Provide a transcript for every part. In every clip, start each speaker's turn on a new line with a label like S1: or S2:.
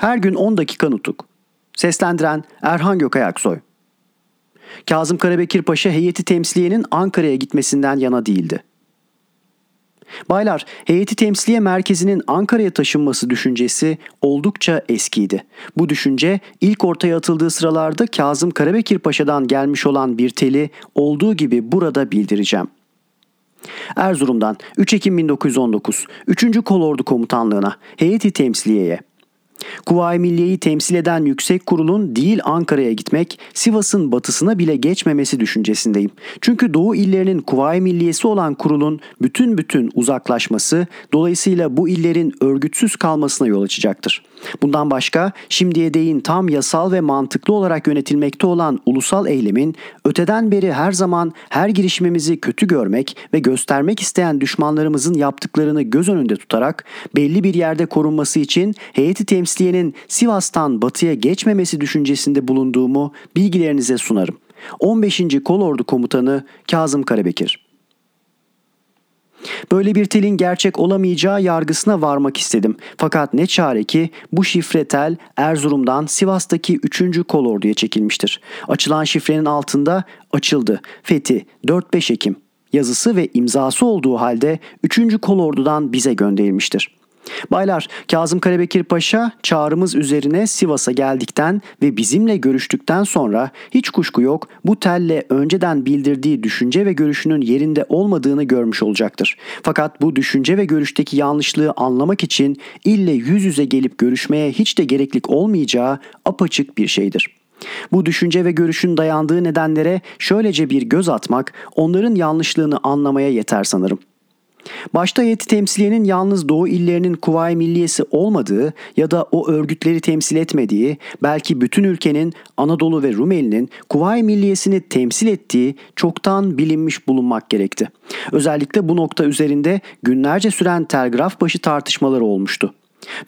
S1: Her gün 10 dakika nutuk. Seslendiren Erhan Gökayaksoy. Kazım Karabekir Paşa heyeti temsiliyenin Ankara'ya gitmesinden yana değildi. Baylar, heyeti temsiliye merkezinin Ankara'ya taşınması düşüncesi oldukça eskiydi. Bu düşünce ilk ortaya atıldığı sıralarda Kazım Karabekir Paşa'dan gelmiş olan bir teli olduğu gibi burada bildireceğim. Erzurum'dan 3 Ekim 1919 3. Kolordu Komutanlığı'na heyeti temsiliyeye Kuvayi Milliye'yi temsil eden yüksek kurulun değil Ankara'ya gitmek, Sivas'ın batısına bile geçmemesi düşüncesindeyim. Çünkü Doğu illerinin Kuvayi Milliyesi olan kurulun bütün bütün uzaklaşması dolayısıyla bu illerin örgütsüz kalmasına yol açacaktır. Bundan başka şimdiye değin tam yasal ve mantıklı olarak yönetilmekte olan ulusal eylemin öteden beri her zaman her girişimimizi kötü görmek ve göstermek isteyen düşmanlarımızın yaptıklarını göz önünde tutarak belli bir yerde korunması için heyeti temsiliyenin Sivas'tan batıya geçmemesi düşüncesinde bulunduğumu bilgilerinize sunarım. 15. Kolordu Komutanı Kazım Karabekir Böyle bir telin gerçek olamayacağı yargısına varmak istedim. Fakat ne çare ki bu şifre tel Erzurum'dan Sivas'taki 3. kolorduya çekilmiştir. Açılan şifrenin altında açıldı. Fethi 4-5 Ekim yazısı ve imzası olduğu halde 3. kolordudan bize gönderilmiştir. Baylar, Kazım Karabekir Paşa çağrımız üzerine Sivas'a geldikten ve bizimle görüştükten sonra hiç kuşku yok bu telle önceden bildirdiği düşünce ve görüşünün yerinde olmadığını görmüş olacaktır. Fakat bu düşünce ve görüşteki yanlışlığı anlamak için ille yüz yüze gelip görüşmeye hiç de gereklik olmayacağı apaçık bir şeydir. Bu düşünce ve görüşün dayandığı nedenlere şöylece bir göz atmak onların yanlışlığını anlamaya yeter sanırım. Başta heyeti temsiliyenin yalnız Doğu illerinin Kuvayi Milliyesi olmadığı ya da o örgütleri temsil etmediği, belki bütün ülkenin Anadolu ve Rumeli'nin Kuvayi Milliyesini temsil ettiği çoktan bilinmiş bulunmak gerekti. Özellikle bu nokta üzerinde günlerce süren telgraf başı tartışmaları olmuştu.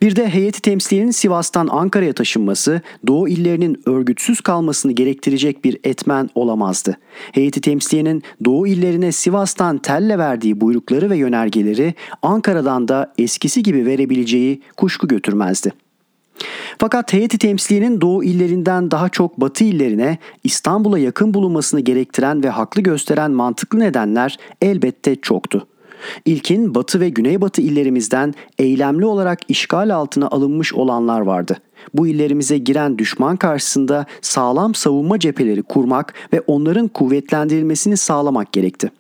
S1: Bir de heyeti temsiliyenin Sivas'tan Ankara'ya taşınması Doğu illerinin örgütsüz kalmasını gerektirecek bir etmen olamazdı. Heyeti temsiliyenin Doğu illerine Sivas'tan telle verdiği buyrukları ve yönergeleri Ankara'dan da eskisi gibi verebileceği kuşku götürmezdi. Fakat heyeti temsiliyenin doğu illerinden daha çok batı illerine İstanbul'a yakın bulunmasını gerektiren ve haklı gösteren mantıklı nedenler elbette çoktu. İlkin batı ve güneybatı illerimizden eylemli olarak işgal altına alınmış olanlar vardı. Bu illerimize giren düşman karşısında sağlam savunma cepheleri kurmak ve onların kuvvetlendirilmesini sağlamak gerekti.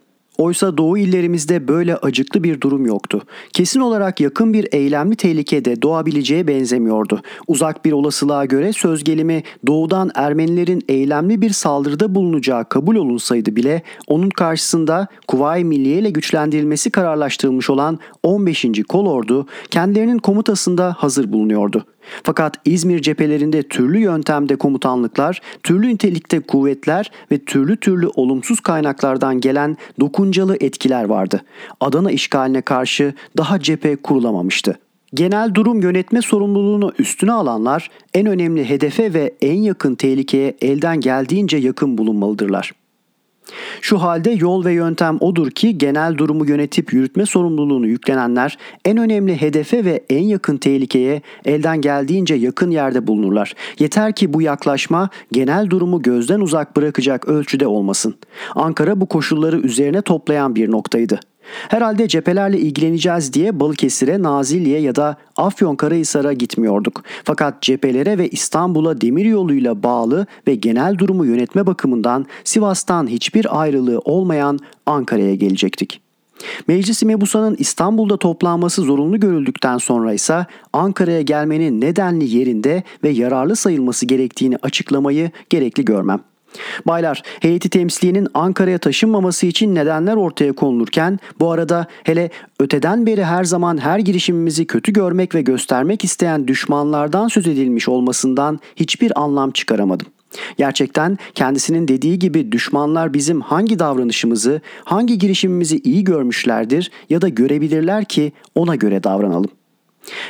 S1: Oysa doğu illerimizde böyle acıklı bir durum yoktu. Kesin olarak yakın bir eylemli tehlikede doğabileceğe benzemiyordu. Uzak bir olasılığa göre söz gelimi doğudan Ermenilerin eylemli bir saldırıda bulunacağı kabul olunsaydı bile onun karşısında Kuvayi Milliye ile güçlendirilmesi kararlaştırılmış olan 15. Kolordu kendilerinin komutasında hazır bulunuyordu. Fakat İzmir cephelerinde türlü yöntemde komutanlıklar, türlü nitelikte kuvvetler ve türlü türlü olumsuz kaynaklardan gelen dokuncalı etkiler vardı. Adana işgaline karşı daha cephe kurulamamıştı. Genel durum yönetme sorumluluğunu üstüne alanlar en önemli hedefe ve en yakın tehlikeye elden geldiğince yakın bulunmalıdırlar. Şu halde yol ve yöntem odur ki genel durumu yönetip yürütme sorumluluğunu yüklenenler en önemli hedefe ve en yakın tehlikeye elden geldiğince yakın yerde bulunurlar. Yeter ki bu yaklaşma genel durumu gözden uzak bırakacak ölçüde olmasın. Ankara bu koşulları üzerine toplayan bir noktaydı. Herhalde cephelerle ilgileneceğiz diye Balıkesir'e, Nazilli'ye ya da Afyonkarahisar'a gitmiyorduk. Fakat cephelere ve İstanbul'a demir yoluyla bağlı ve genel durumu yönetme bakımından Sivas'tan hiçbir ayrılığı olmayan Ankara'ya gelecektik. Meclis-i Mebusa'nın İstanbul'da toplanması zorunlu görüldükten sonra ise Ankara'ya gelmenin nedenli yerinde ve yararlı sayılması gerektiğini açıklamayı gerekli görmem. Baylar, heyeti temsiliyenin Ankara'ya taşınmaması için nedenler ortaya konulurken bu arada hele öteden beri her zaman her girişimimizi kötü görmek ve göstermek isteyen düşmanlardan söz edilmiş olmasından hiçbir anlam çıkaramadım. Gerçekten kendisinin dediği gibi düşmanlar bizim hangi davranışımızı, hangi girişimimizi iyi görmüşlerdir ya da görebilirler ki ona göre davranalım.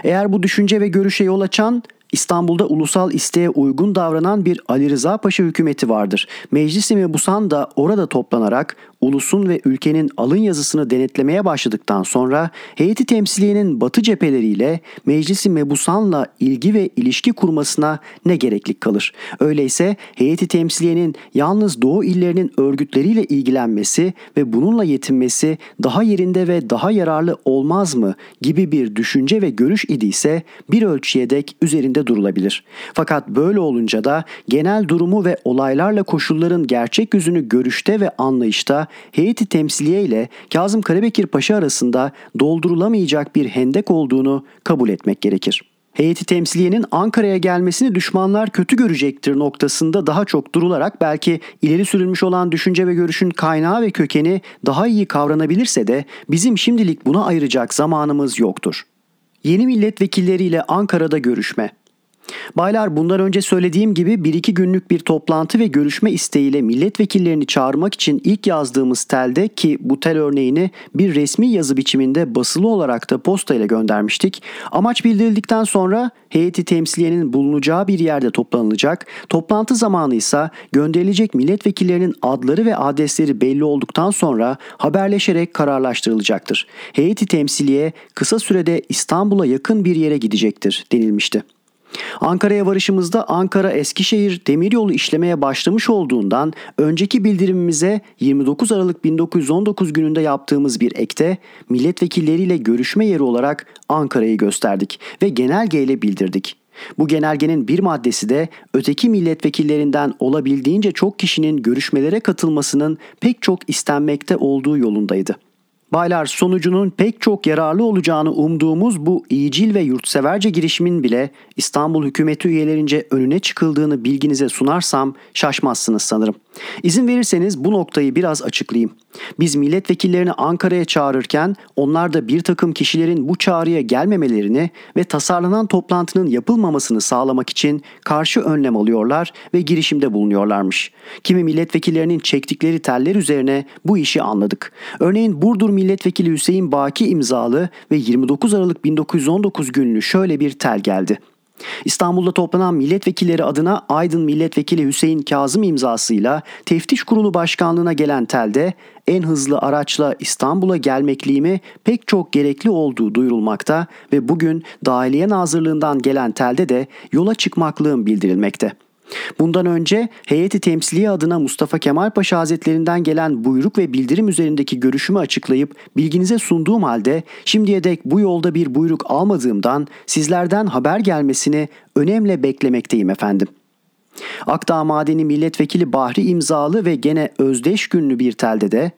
S1: Eğer bu düşünce ve görüşe yol açan İstanbul'da ulusal isteğe uygun davranan bir Ali Rıza Paşa hükümeti vardır. Meclis-i Mebusan da orada toplanarak ulusun ve ülkenin alın yazısını denetlemeye başladıktan sonra heyeti temsiliyenin batı cepheleriyle Meclisi Mebusan'la ilgi ve ilişki kurmasına ne gereklik kalır? Öyleyse heyeti temsiliyenin yalnız doğu illerinin örgütleriyle ilgilenmesi ve bununla yetinmesi daha yerinde ve daha yararlı olmaz mı gibi bir düşünce ve görüş idiyse bir ölçüye dek üzerinde durulabilir. Fakat böyle olunca da genel durumu ve olaylarla koşulların gerçek yüzünü görüşte ve anlayışta heyeti temsiliye ile Kazım Karabekir Paşa arasında doldurulamayacak bir hendek olduğunu kabul etmek gerekir. Heyeti temsiliyenin Ankara'ya gelmesini düşmanlar kötü görecektir noktasında daha çok durularak belki ileri sürülmüş olan düşünce ve görüşün kaynağı ve kökeni daha iyi kavranabilirse de bizim şimdilik buna ayıracak zamanımız yoktur. Yeni milletvekilleriyle Ankara'da görüşme Baylar bundan önce söylediğim gibi bir iki günlük bir toplantı ve görüşme isteğiyle milletvekillerini çağırmak için ilk yazdığımız telde ki bu tel örneğini bir resmi yazı biçiminde basılı olarak da posta ile göndermiştik. Amaç bildirildikten sonra heyeti temsiliyenin bulunacağı bir yerde toplanılacak. Toplantı zamanı ise gönderilecek milletvekillerinin adları ve adresleri belli olduktan sonra haberleşerek kararlaştırılacaktır. Heyeti temsiliye kısa sürede İstanbul'a yakın bir yere gidecektir denilmişti. Ankara'ya varışımızda Ankara Eskişehir demiryolu işlemeye başlamış olduğundan önceki bildirimimize 29 Aralık 1919 gününde yaptığımız bir ekte milletvekilleriyle görüşme yeri olarak Ankara'yı gösterdik ve genelgeyle bildirdik. Bu genelgenin bir maddesi de öteki milletvekillerinden olabildiğince çok kişinin görüşmelere katılmasının pek çok istenmekte olduğu yolundaydı. Baylar sonucunun pek çok yararlı olacağını umduğumuz bu iyicil ve yurtseverce girişimin bile İstanbul hükümeti üyelerince önüne çıkıldığını bilginize sunarsam şaşmazsınız sanırım. İzin verirseniz bu noktayı biraz açıklayayım. Biz milletvekillerini Ankara'ya çağırırken onlar da bir takım kişilerin bu çağrıya gelmemelerini ve tasarlanan toplantının yapılmamasını sağlamak için karşı önlem alıyorlar ve girişimde bulunuyorlarmış. Kimi milletvekillerinin çektikleri teller üzerine bu işi anladık. Örneğin Burdur Milletvekili Hüseyin Baki imzalı ve 29 Aralık 1919 günlü şöyle bir tel geldi. İstanbul'da toplanan milletvekilleri adına Aydın Milletvekili Hüseyin Kazım imzasıyla Teftiş Kurulu Başkanlığına gelen telde en hızlı araçla İstanbul'a gelmekliğimi pek çok gerekli olduğu duyurulmakta ve bugün Dahiliye Nazırlığından gelen telde de yola çıkmaklığım bildirilmekte. Bundan önce heyeti temsiliye adına Mustafa Kemal Paşa Hazretlerinden gelen buyruk ve bildirim üzerindeki görüşümü açıklayıp bilginize sunduğum halde şimdiye dek bu yolda bir buyruk almadığımdan sizlerden haber gelmesini önemle beklemekteyim efendim. Akdağ Madeni Milletvekili Bahri imzalı ve gene özdeş günlü bir telde de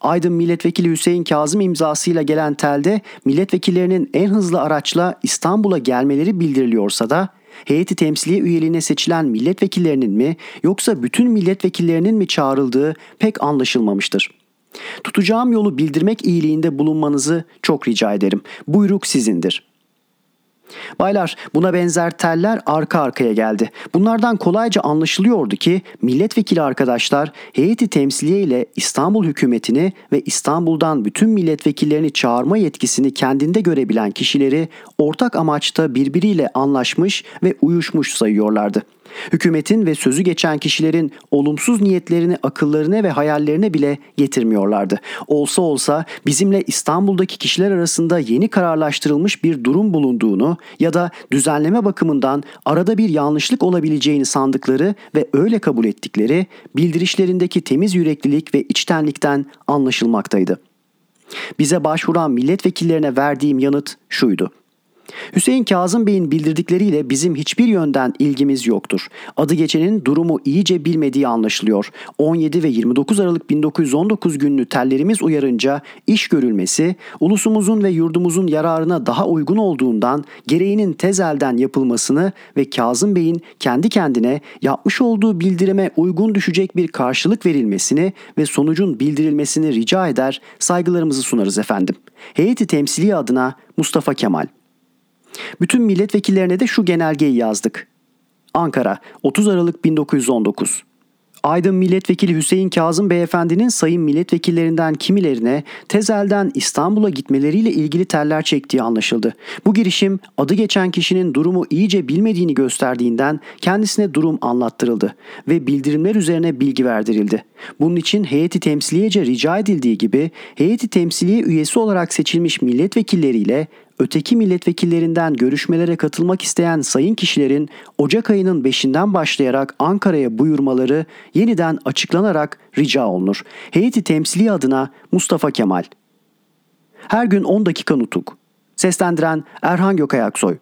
S1: Aydın Milletvekili Hüseyin Kazım imzasıyla gelen telde milletvekillerinin en hızlı araçla İstanbul'a gelmeleri bildiriliyorsa da heyeti temsiliye üyeliğine seçilen milletvekillerinin mi yoksa bütün milletvekillerinin mi çağrıldığı pek anlaşılmamıştır. Tutacağım yolu bildirmek iyiliğinde bulunmanızı çok rica ederim. Buyruk sizindir.'' Baylar buna benzer teller arka arkaya geldi. Bunlardan kolayca anlaşılıyordu ki milletvekili arkadaşlar heyeti temsiliye ile İstanbul hükümetini ve İstanbul'dan bütün milletvekillerini çağırma yetkisini kendinde görebilen kişileri ortak amaçta birbiriyle anlaşmış ve uyuşmuş sayıyorlardı. Hükümetin ve sözü geçen kişilerin olumsuz niyetlerini akıllarına ve hayallerine bile getirmiyorlardı. Olsa olsa bizimle İstanbul'daki kişiler arasında yeni kararlaştırılmış bir durum bulunduğunu ya da düzenleme bakımından arada bir yanlışlık olabileceğini sandıkları ve öyle kabul ettikleri bildirişlerindeki temiz yüreklilik ve içtenlikten anlaşılmaktaydı. Bize başvuran milletvekillerine verdiğim yanıt şuydu. Hüseyin Kazım Bey'in bildirdikleriyle bizim hiçbir yönden ilgimiz yoktur. Adı geçenin durumu iyice bilmediği anlaşılıyor. 17 ve 29 Aralık 1919 günlü tellerimiz uyarınca iş görülmesi, ulusumuzun ve yurdumuzun yararına daha uygun olduğundan gereğinin tezelden yapılmasını ve Kazım Bey'in kendi kendine yapmış olduğu bildirime uygun düşecek bir karşılık verilmesini ve sonucun bildirilmesini rica eder, saygılarımızı sunarız efendim. Heyeti temsili adına Mustafa Kemal bütün milletvekillerine de şu genelgeyi yazdık. Ankara 30 Aralık 1919 Aydın Milletvekili Hüseyin Kazım Beyefendinin sayın milletvekillerinden kimilerine tezelden İstanbul'a gitmeleriyle ilgili teller çektiği anlaşıldı. Bu girişim adı geçen kişinin durumu iyice bilmediğini gösterdiğinden kendisine durum anlattırıldı ve bildirimler üzerine bilgi verdirildi. Bunun için heyeti temsiliyece rica edildiği gibi heyeti temsiliye üyesi olarak seçilmiş milletvekilleriyle öteki milletvekillerinden görüşmelere katılmak isteyen sayın kişilerin Ocak ayının 5'inden başlayarak Ankara'ya buyurmaları yeniden açıklanarak rica olunur. Heyeti temsili adına Mustafa Kemal. Her gün 10 dakika nutuk. Seslendiren Erhan Gökayaksoy.